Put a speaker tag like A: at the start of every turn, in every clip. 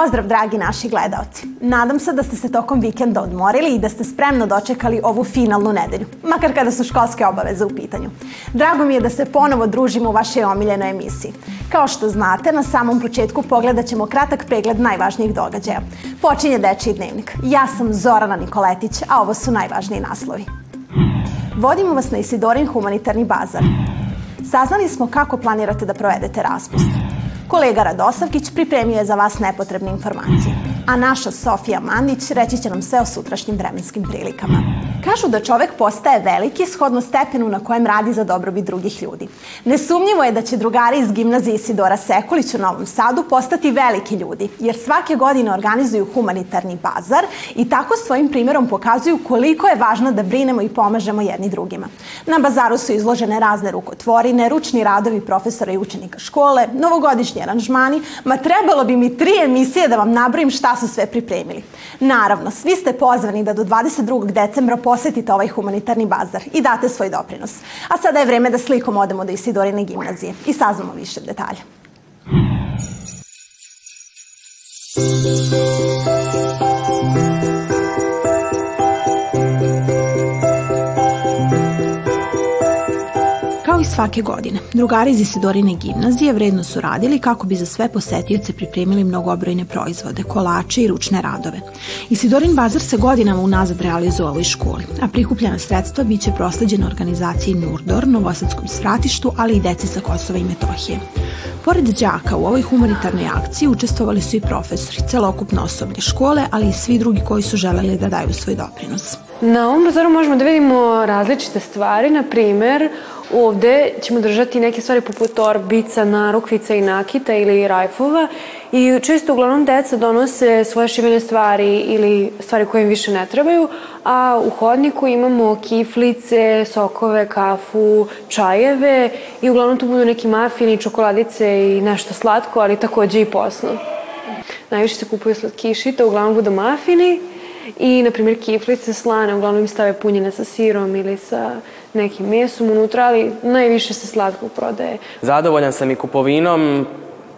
A: Pozdrav dragi naši gledaoci. Nadam se da ste se tokom vikenda odmorili i da ste spremno dočekali ovu finalnu nedelju, makar kada su školske obaveze u pitanju. Drago mi je da se ponovo družimo u vašoj omiljenoj emisiji. Kao što znate, na samom početku pogledat ćemo kratak pregled najvažnijih događaja. Počinje Dečiji dnevnik. Ja sam Zorana Nikoletić, a ovo su najvažniji naslovi. Vodimo vas na Isidorin humanitarni bazar. Saznali smo kako planirate da provedete raspust. Kolega Radosavkić pripremio je za vas nepotrebne informacije, a naša Sofija Mandić reći će nam sve o sutrašnjim vremenskim prilikama. Kažu da čovek postaje veliki shodno stepenu na kojem radi za dobrobit drugih ljudi. Nesumnjivo je da će drugari iz gimnazije Isidora Sekulić u Novom Sadu postati veliki ljudi, jer svake godine organizuju humanitarni bazar i tako svojim primjerom pokazuju koliko je važno da brinemo i pomažemo jedni drugima. Na bazaru su izložene razne rukotvorine, ručni radovi profesora i učenika škole, novogodišnji aranžmani, ma trebalo bi mi tri emisije da vam nabrojim šta su sve pripremili. Naravno, svi ste pozvani da do 22. decembra posetite ovaj humanitarni bazar i date svoj doprinos. A sada je vreme da slikom odemo do Isidorine gimnazije i saznamo više detalja. Kao i svake godine, drugari iz Isidorine gimnazije vredno su radili kako bi za sve posetioce pripremili mnogobrojne proizvode, kolače i ručne radove. Isidorin bazar se godinama unazad realizuje u ovoj školi, a prikupljena sredstva biće prosleđena organizaciji Nurdor, Novosadskom svratištu, ali i deci sa Kosova i Metohije. Pored đaka u ovoj humanitarnoj akciji učestvovali su i profesori, celokupno osoblje škole, ali i svi drugi koji su želeli da daju svoj doprinos.
B: Na ovom bazaru možemo da vidimo različite stvari, na primer, ovde ćemo držati neke stvari poput torbica, narukvica i nakita ili rajfova i često uglavnom deca donose svoje šivene stvari ili stvari koje im više ne trebaju, a u hodniku imamo kiflice, sokove, kafu, čajeve i uglavnom tu budu neki mafini, čokoladice i nešto slatko, ali takođe i posno. Najviše se kupuju slatkiši, to uglavnom budu mafini i, na primjer, kiflice slane, uglavnom im stave punjene sa sirom ili sa nekim mesom unutra, ali najviše se slatko prodaje.
C: Zadovoljan sam i kupovinom,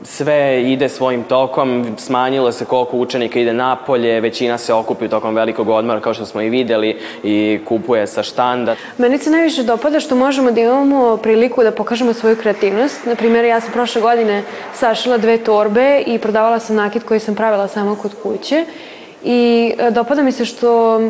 C: sve ide svojim tokom, smanjilo se koliko učenika ide napolje, većina se okupi tokom velikog odmora, kao što smo i videli, i kupuje sa štanda.
B: Meni se najviše dopada što možemo da imamo priliku da pokažemo svoju kreativnost. Naprimjer, ja sam prošle godine sašila dve torbe i prodavala sam nakit koji sam pravila sama kod kuće. I e, dopada mi se što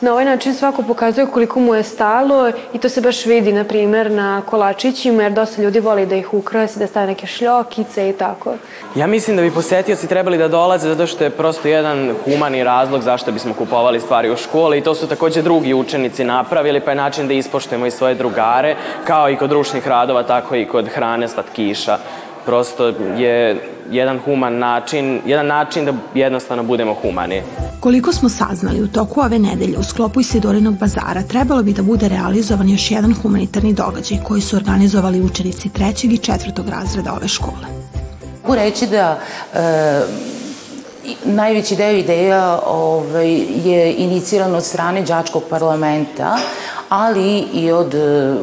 B: na ovaj način svako pokazuje koliko mu je stalo i to se baš vidi, na primer, na kolačićima, jer dosta ljudi voli da ih ukrasi, da stave neke šljokice i tako.
C: Ja mislim da bi posetioci trebali da dolaze zato što je prosto jedan humani razlog zašto bismo kupovali stvari u školi i to su takođe drugi učenici napravili, pa je način da ispoštujemo i svoje drugare, kao i kod ručnih radova, tako i kod hrane, slatkiša prosto je jedan human način, jedan način da jednostavno budemo humani.
A: Koliko smo saznali u toku ove nedelje u sklopu Isidorinog bazara trebalo bi da bude realizovan još jedan humanitarni događaj koji su organizovali učenici trećeg i četvrtog razreda ove škole.
D: Mogu reći da e, najveći deo ideja ovaj, je iniciran od strane đačkog parlamenta, ali i od e,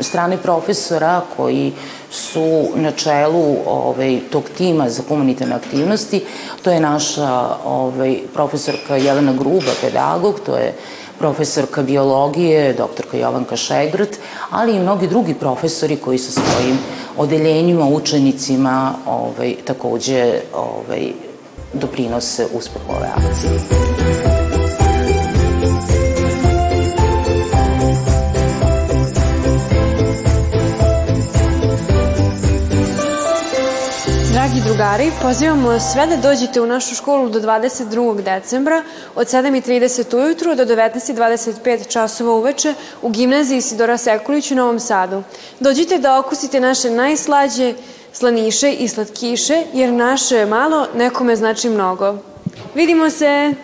D: strane profesora koji su na čelu ovaj, tog tima za humanitarne aktivnosti. To je naša ovaj, profesorka Jelena Gruba, pedagog, to je profesorka biologije, doktorka Jovanka Šegrt, ali i mnogi drugi profesori koji sa svojim odeljenjima, učenicima ovaj, takođe ovaj, doprinose uspehu ove akcije.
B: Dragi drugari, pozivamo sve da dođete u našu školu do 22. decembra od 7.30 ujutru do 19.25 časova uveče u gimnaziji Isidora Sekulić u Novom Sadu. Dođite da okusite naše najslađe slaniše i slatkiše, jer naše je malo, nekome znači mnogo. Vidimo se!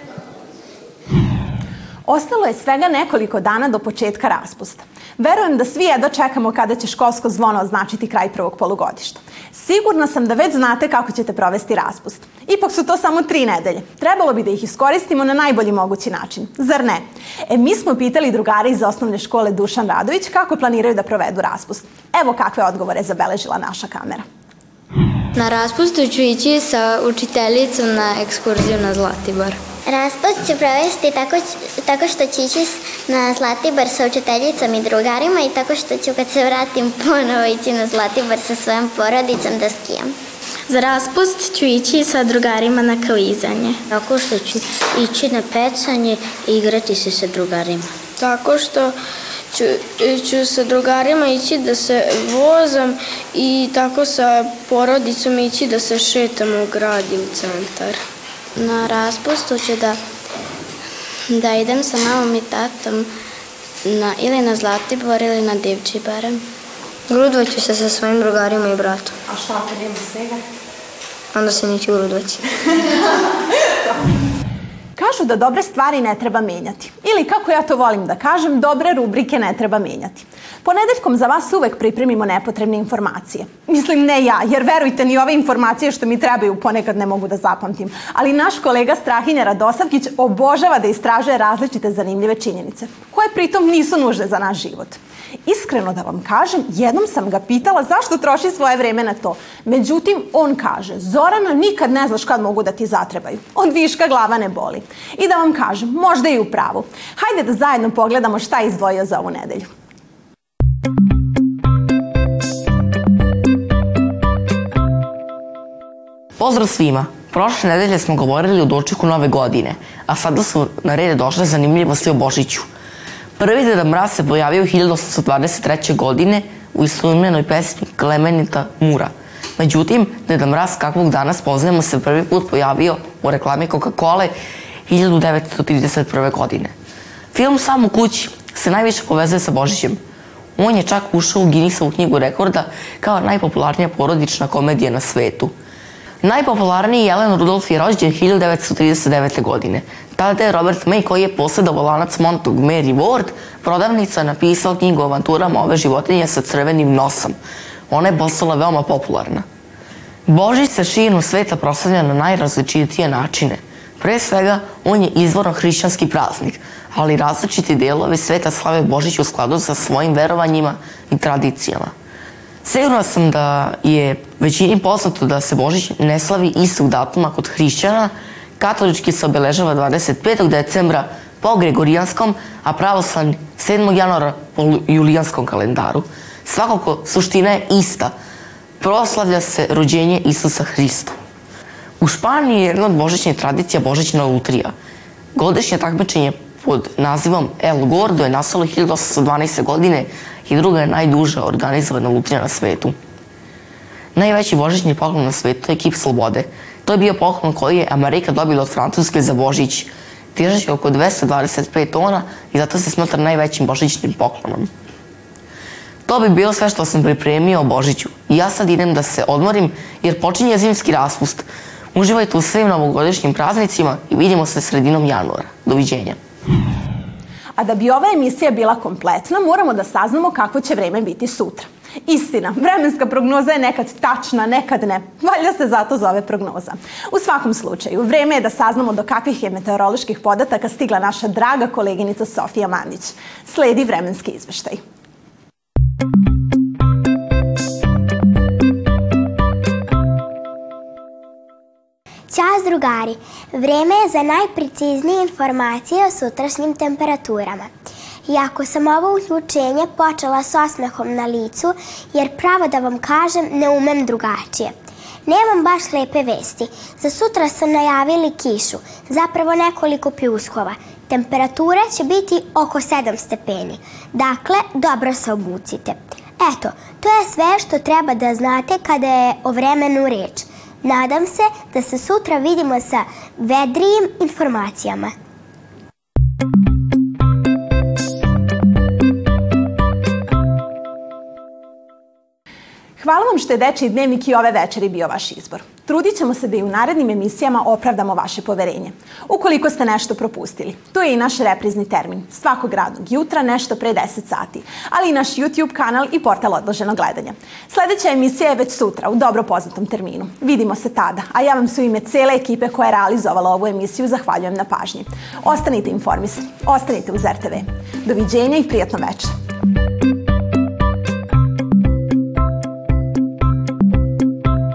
A: Ostalo je svega nekoliko dana do početka raspusta. Verujem da svi jedno čekamo kada će školsko zvono označiti kraj prvog polugodišta. Sigurna sam da već znate kako ćete provesti raspust. Ipak su to samo tri nedelje. Trebalo bi da ih iskoristimo na najbolji mogući način. Zar ne? E, mi smo pitali drugari iz osnovne škole Dušan Radović kako planiraju da provedu raspust. Evo kakve odgovore zabeležila naša kamera.
E: Na raspustu ću ići sa učiteljicom na ekskurziju na Zlatibor.
F: Raspust ću provesti tako, tako što ću ići na Zlatibor sa učiteljicom i drugarima i tako što ću kad se vratim ponovo ići na Zlatibor sa svojom porodicom da skijam.
G: Za raspust ću ići sa drugarima na klizanje.
H: Tako što ću ići na pecanje i igrati se sa drugarima.
I: Tako što ću, ću sa drugarima ići da se vozam i tako sa porodicom ići da se šetamo u grad i u centar.
G: Na raspustu ću da, da idem sa mamom i tatom na, ili na Zlatibor ili na Divči barem.
J: Grudvaću se sa svojim drugarima i bratom.
A: A šta ako nema snega?
J: Onda se neću grudvaći.
A: Kažu da dobre stvari ne treba menjati. Ili kako ja to volim da kažem, dobre rubrike ne treba menjati. Ponedeljkom za vas uvek pripremimo nepotrebne informacije. Mislim ne ja, jer verujte ni ove informacije što mi trebaju ponekad ne mogu da zapamtim. Ali naš kolega Strahinja Radosavkić obožava da istražuje različite zanimljive činjenice, koje pritom nisu nužne za naš život. Iskreno da vam kažem, jednom sam ga pitala zašto troši svoje vreme na to. Međutim, on kaže, Zorana, nikad ne znaš kad mogu da ti zatrebaju. Od viška glava ne boli. I da vam kažem, možda i u pravu. Hajde da zajedno pogledamo šta je izdvojio za ovu nedelju.
K: Pozdrav svima! Prošle nedelje smo govorili o dočeku nove godine, a sada su na rede došle zanimljivosti o Božiću. Prvi Deda Mraz se pojavio 1823. godine u istoimenoj pesmi Klemenita Mura. Međutim, Deda Mraz kakvog danas poznajemo se prvi put pojavio u reklami Coca-Cola 1931. godine. Film Sam u kući se najviše povezuje sa Božićem. On je čak ušao u Guinnessovu knjigu rekorda kao najpopularnija porodična komedija na svetu. Najpopularniji Jelen Rudolf je rođen 1939. godine. Tada je Robert May, koji je posledao lanac Montag Mary Ward, prodavnica napisao knjigu o avanturama ove životinje sa crvenim nosom. Ona je postala veoma popularna. Božić se širom sveta proslavlja na najrazličitije načine. Pre svega, on je izvorno hrišćanski praznik, ali različiti delovi sveta slave Božić u skladu sa svojim verovanjima i tradicijama. Sigurno sam da je većini poznato da se Božić ne slavi istog datuma kod hrišćana, katolički se obeležava 25. decembra po Gregorijanskom, a pravoslavni 7. januara po julijanskom kalendaru. Svakako, suština je ista. Proslavlja se rođenje Isusa Hrista. U Španiji je jedna od božićnih tradicija božićna lutrija. Godišnje takmičenje pod nazivom El Gordo je nastalo 1812. godine i druga je najduža organizovana lutrija na svetu. Najveći božićni poklon na svetu je kip slobode. To je bio poklon koji je Amerika dobila od Francuske za Božić. Težak je oko 225 tona i zato se smatra najvećim božićnim poklonom. To bi bilo sve što sam pripremio o Božiću. I ja sad idem da se odmorim jer počinje zimski raspust. Uživajte u svim novogodišnjim praznicima i vidimo se sredinom januara. Doviđenja.
A: A da bi ova emisija bila kompletna, moramo da saznamo kakvo će vreme biti sutra. Istina, vremenska prognoza je nekad tačna, nekad ne. Valjda se zato zove prognoza. U svakom slučaju, vreme je da saznamo do kakvih je meteoroloških podataka stigla naša draga koleginica Sofija Mandić. Sledi vremenski izveštaj.
F: Ćao drugari, vreme je za najpreciznije informacije o sutrašnjim temperaturama. Iako sam ovo uključenje počela s osmehom na licu, jer pravo da vam kažem ne umem drugačije. Nemam baš lepe vesti. Za sutra su najavili kišu, zapravo nekoliko pljuskova. Temperatura će biti oko 7 stepeni. Dakle, dobro se obucite. Eto, to je sve što treba da znate kada je o vremenu reč. Nadam se da se sutra vidimo sa vedrijim informacijama.
A: Hvala vam što je Dečiji dnevnik i ove večeri bio vaš izbor. Trudit ćemo se da i u narednim emisijama opravdamo vaše poverenje. Ukoliko ste nešto propustili, tu je i naš reprizni termin, svakog radnog jutra nešto pre 10 sati, ali i naš YouTube kanal i portal odloženog gledanja. Sledeća emisija je već sutra, u dobro poznatom terminu. Vidimo se tada, a ja vam su ime cele ekipe koja je realizovala ovu emisiju zahvaljujem na pažnji. Ostanite informisani, ostanite uz RTV. Doviđenja i prijatno večer.